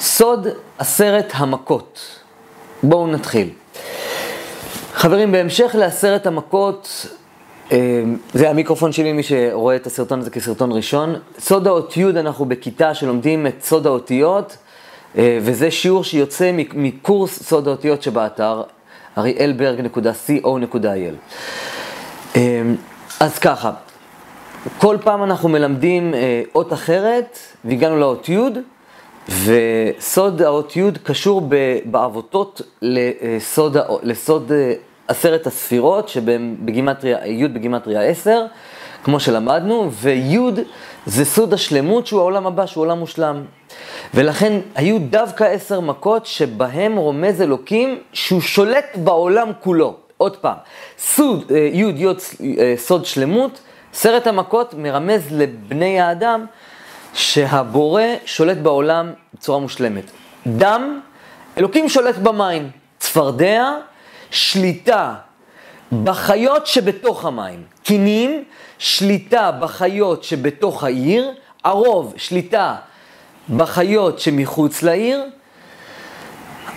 סוד עשרת המכות. בואו נתחיל. חברים, בהמשך לעשרת המכות, אה, זה המיקרופון שלי, מי שרואה את הסרטון הזה כסרטון ראשון. סוד האות י', אנחנו בכיתה שלומדים את סוד האותיות, אה, וזה שיעור שיוצא מקורס סוד האותיות שבאתר, אריאלברג.co.il. אה, אז ככה, כל פעם אנחנו מלמדים אות אחרת, והגענו לאות י', וסוד האות י' קשור בעבותות לסוד, לסוד עשרת הספירות, שבגימטריה, י' בגימטריה 10, כמו שלמדנו, וי' זה סוד השלמות שהוא העולם הבא, שהוא עולם מושלם. ולכן היו דווקא עשר מכות שבהם רומז אלוקים שהוא שולט בעולם כולו. עוד פעם, סוד, אה, י' י' אה, סוד שלמות, עשרת המכות מרמז לבני האדם שהבורא שולט בעולם בצורה מושלמת. דם, אלוקים שולט במים. צפרדע, שליטה בחיות שבתוך המים. קינים, שליטה בחיות שבתוך העיר. ערוב, שליטה בחיות שמחוץ לעיר.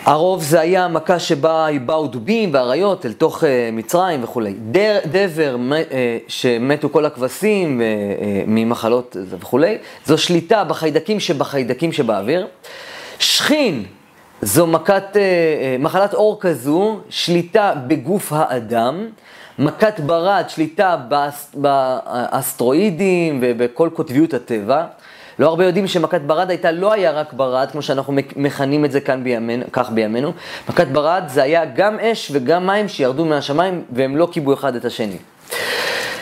הרוב זה היה המכה שבה באו דובים ואריות אל תוך uh, מצרים וכולי. דר, דבר, uh, שמתו כל הכבשים uh, ממחלות וכולי, זו שליטה בחיידקים שבחיידקים שבאוויר. שכין, זו מכת, מחלת עור כזו, שליטה בגוף האדם. מכת ברד, שליטה באס, באסטרואידים ובכל קוטביות הטבע. לא הרבה יודעים שמכת ברד הייתה, לא היה רק ברד, כמו שאנחנו מכנים את זה כאן בימינו, כך בימינו. מכת ברד זה היה גם אש וגם מים שירדו מהשמיים והם לא קיבלו אחד את השני.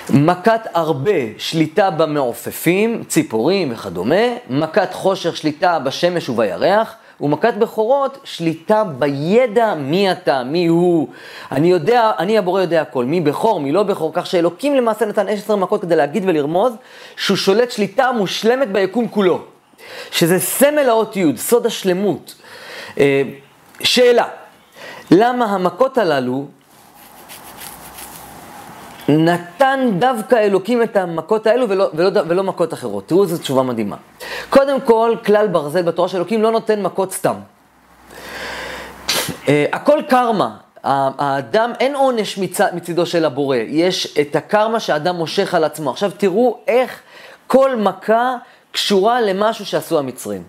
מכת הרבה, שליטה במעופפים, ציפורים וכדומה. מכת חושך, שליטה בשמש ובירח. ומכת בכורות, שליטה בידע מי אתה, מי הוא. אני יודע, אני הבורא יודע הכל, מי בכור, מי לא בכור, כך שאלוקים למעשה נתן עשר מכות כדי להגיד ולרמוז שהוא שולט שליטה מושלמת ביקום כולו. שזה סמל האות י', סוד השלמות. אה, שאלה, למה המכות הללו נתן דווקא אלוקים את המכות האלו ולא, ולא, ולא מכות אחרות. תראו איזו תשובה מדהימה. קודם כל, כלל ברזל בתורה של אלוקים לא נותן מכות סתם. Uh, הכל קרמה. האדם, אין עונש מצ, מצידו של הבורא, יש את הקרמה שהאדם מושך על עצמו. עכשיו תראו איך כל מכה קשורה למשהו שעשו המצרים.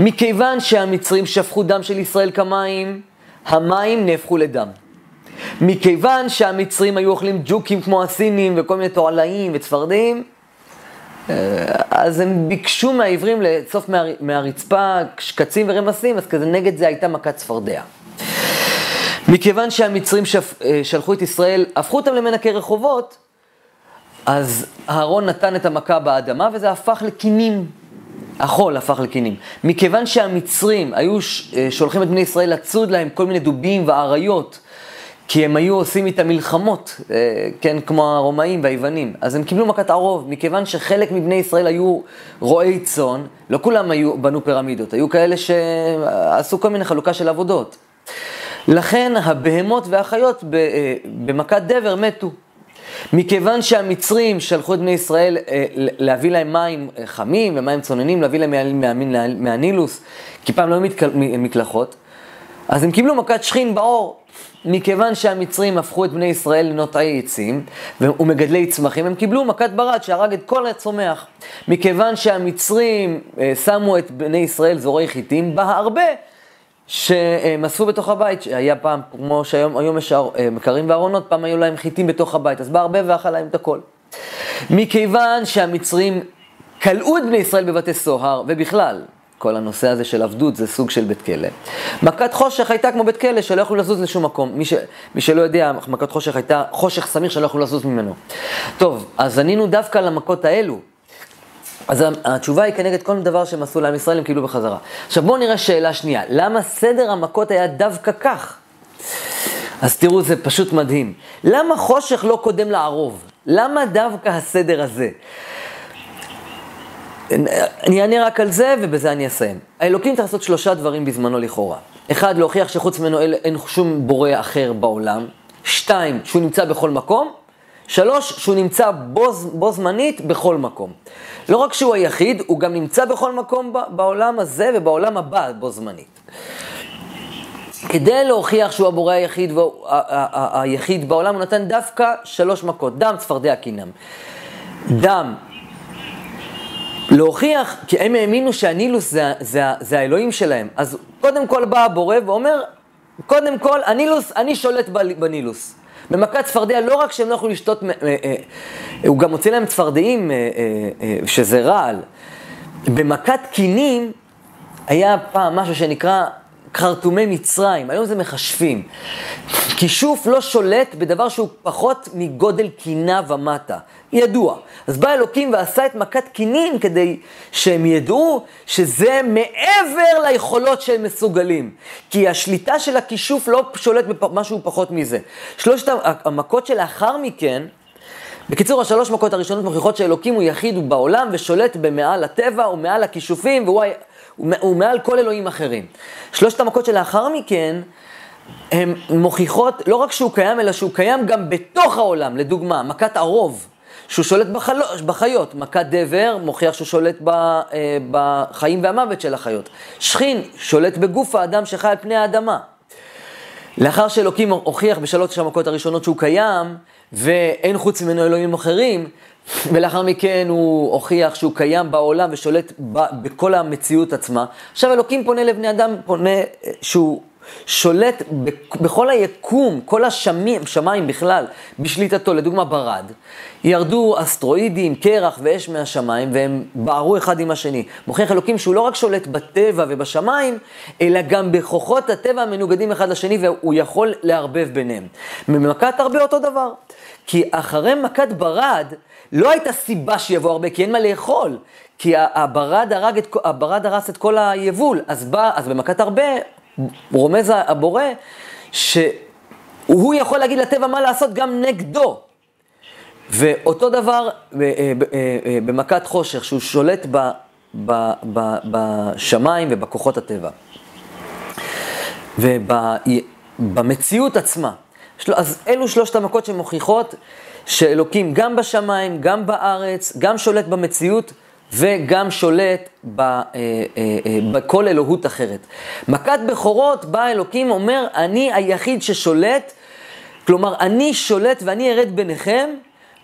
מכיוון שהמצרים שפכו דם של ישראל כמים, המים נהפכו לדם. מכיוון שהמצרים היו אוכלים ג'וקים כמו הסינים וכל מיני תועלאים וצפרדעים, אה, אז הם ביקשו מהעברים לאסוף מהרצפה שקצים ורמסים, אז כזה נגד זה הייתה מכת צפרדע. מכיוון שהמצרים שפ... אה, שלחו את ישראל, הפכו אותם למנקי רחובות, אז אהרון נתן את המכה באדמה וזה הפך לקינים. החול הפך לקינים. מכיוון שהמצרים היו אה, שולחים את בני ישראל לצוד להם כל מיני דובים ואריות כי הם היו עושים איתה מלחמות, אה, כן, כמו הרומאים והיוונים. אז הם קיבלו מכת ערוב, מכיוון שחלק מבני ישראל היו רועי צאן, לא כולם היו, בנו פירמידות, היו כאלה שעשו כל מיני חלוקה של עבודות. לכן הבהמות והחיות אה, במכת דבר מתו. מכיוון שהמצרים שלחו את בני ישראל אה, להביא להם מים חמים ומים צוננים, להביא להם מהנילוס, כי פעם לא היו מקלחות, אז הם קיבלו מכת שכין בעור. מכיוון שהמצרים הפכו את בני ישראל לנוטעי עצים ומגדלי צמחים, הם קיבלו מכת ברד שהרג את כל הצומח. מכיוון שהמצרים אה, שמו את בני ישראל זורעי חיטים, בא הרבה שהם אספו בתוך הבית, שהיה פעם, כמו שהיום יש אה, מקרים וארונות, פעם היו להם חיטים בתוך הבית, אז בא הרבה ואכל להם את הכל. מכיוון שהמצרים כלאו את בני ישראל בבתי סוהר, ובכלל, כל הנושא הזה של עבדות זה סוג של בית כלא. מכת חושך הייתה כמו בית כלא שלא יכלו לזוז לשום מקום. מי, ש, מי שלא יודע, מכת חושך הייתה חושך סמיך שלא יכלו לזוז ממנו. טוב, אז ענינו דווקא למכות האלו. אז התשובה היא כנגד כל דבר שהם עשו לעם ישראל, הם קיבלו בחזרה. עכשיו בואו נראה שאלה שנייה, למה סדר המכות היה דווקא כך? אז תראו, זה פשוט מדהים. למה חושך לא קודם לערוב? למה דווקא הסדר הזה? אני אענה רק על זה ובזה אני אסיים. האלוקים צריך לעשות שלושה דברים בזמנו לכאורה. אחד, להוכיח שחוץ ממנו אין שום בורא אחר בעולם. שתיים, שהוא נמצא בכל מקום. שלוש, שהוא נמצא בו, בו זמנית בכל מקום. לא רק שהוא היחיד, הוא גם נמצא בכל מקום בעולם הזה ובעולם הבא בו זמנית. כדי להוכיח שהוא הבורא היחיד, היחיד בעולם, הוא נתן דווקא שלוש מכות, דם, צפרדע, קינם. דם, להוכיח, כי הם האמינו שהנילוס זה, זה, זה האלוהים שלהם. אז קודם כל בא הבורא ואומר, קודם כל, הנילוס, אני שולט בנילוס. במכת צפרדע, לא רק שהם לא יכלו לשתות, אה, אה, הוא גם מוציא להם צפרדעים, אה, שזה רעל. במכת קינים היה פעם משהו שנקרא חרטומי מצרים, היום זה מכשפים. כישוף לא שולט בדבר שהוא פחות מגודל קינה ומטה, ידוע. אז בא אלוקים ועשה את מכת קינים כדי שהם ידעו שזה מעבר ליכולות שהם מסוגלים. כי השליטה של הכישוף לא שולט במשהו פחות מזה. שלושת המכות שלאחר מכן, בקיצור, השלוש מכות הראשונות מוכיחות שאלוקים הוא יחיד, הוא בעולם ושולט במעל הטבע, הוא מעל הכישופים, והוא הוא מעל כל אלוהים אחרים. שלושת המכות שלאחר מכן, הן מוכיחות לא רק שהוא קיים, אלא שהוא קיים גם בתוך העולם. לדוגמה, מכת הרוב, שהוא שולט בחלו, בחיות. מכת דבר, מוכיח שהוא שולט ב, אה, בחיים והמוות של החיות. שכין, שולט בגוף האדם שחי על פני האדמה. לאחר שאלוקים הוכיח בשלוש המכות הראשונות שהוא קיים, ואין חוץ ממנו אלוהים אחרים, ולאחר מכן הוא הוכיח שהוא קיים בעולם ושולט ב, בכל המציאות עצמה. עכשיו אלוקים פונה לבני אדם, פונה שהוא שולט בכל היקום, כל השמים, שמיים בכלל, בשליטתו. לדוגמה ברד, ירדו אסטרואידים, קרח ואש מהשמיים, והם בערו אחד עם השני. מוכיח אלוקים שהוא לא רק שולט בטבע ובשמיים, אלא גם בכוחות הטבע המנוגדים אחד לשני, והוא יכול לערבב ביניהם. ממכת הרבה אותו דבר. כי אחרי מכת ברד, לא הייתה סיבה שיבוא הרבה, כי אין מה לאכול. כי הברד, הרג את, הברד הרס את כל היבול. אז, בא, אז במכת הרבה, רומז הבורא, שהוא יכול להגיד לטבע מה לעשות גם נגדו. ואותו דבר אה, אה, אה, במכת חושך, שהוא שולט ב, ב, ב, בשמיים ובכוחות הטבע. ובמציאות עצמה. אז אלו שלושת המכות שמוכיחות שאלוקים גם בשמיים, גם בארץ, גם שולט במציאות וגם שולט ב, אה, אה, אה, בכל אלוהות אחרת. מכת בכורות, בא אלוקים אומר, אני היחיד ששולט, כלומר, אני שולט ואני ארד ביניכם,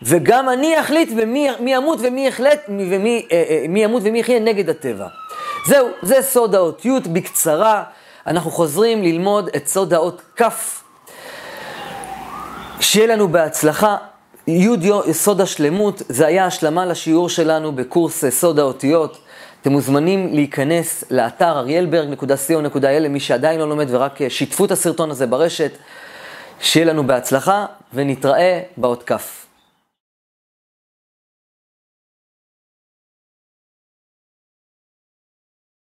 וגם אני אחליט ומי מי ימות ומי יחלט, ומי אה, אה, מי ימות ומי יחיה נגד הטבע. זהו, זה סוד האותיות בקצרה. אנחנו חוזרים ללמוד את סוד האות כ'. שיהיה לנו בהצלחה. י' סוד השלמות, זה היה השלמה לשיעור שלנו בקורס סוד האותיות. אתם מוזמנים להיכנס לאתר אריאלברג.co.il למי שעדיין לא לומד ורק שיתפו את הסרטון הזה ברשת. שיהיה לנו בהצלחה ונתראה באות כ'.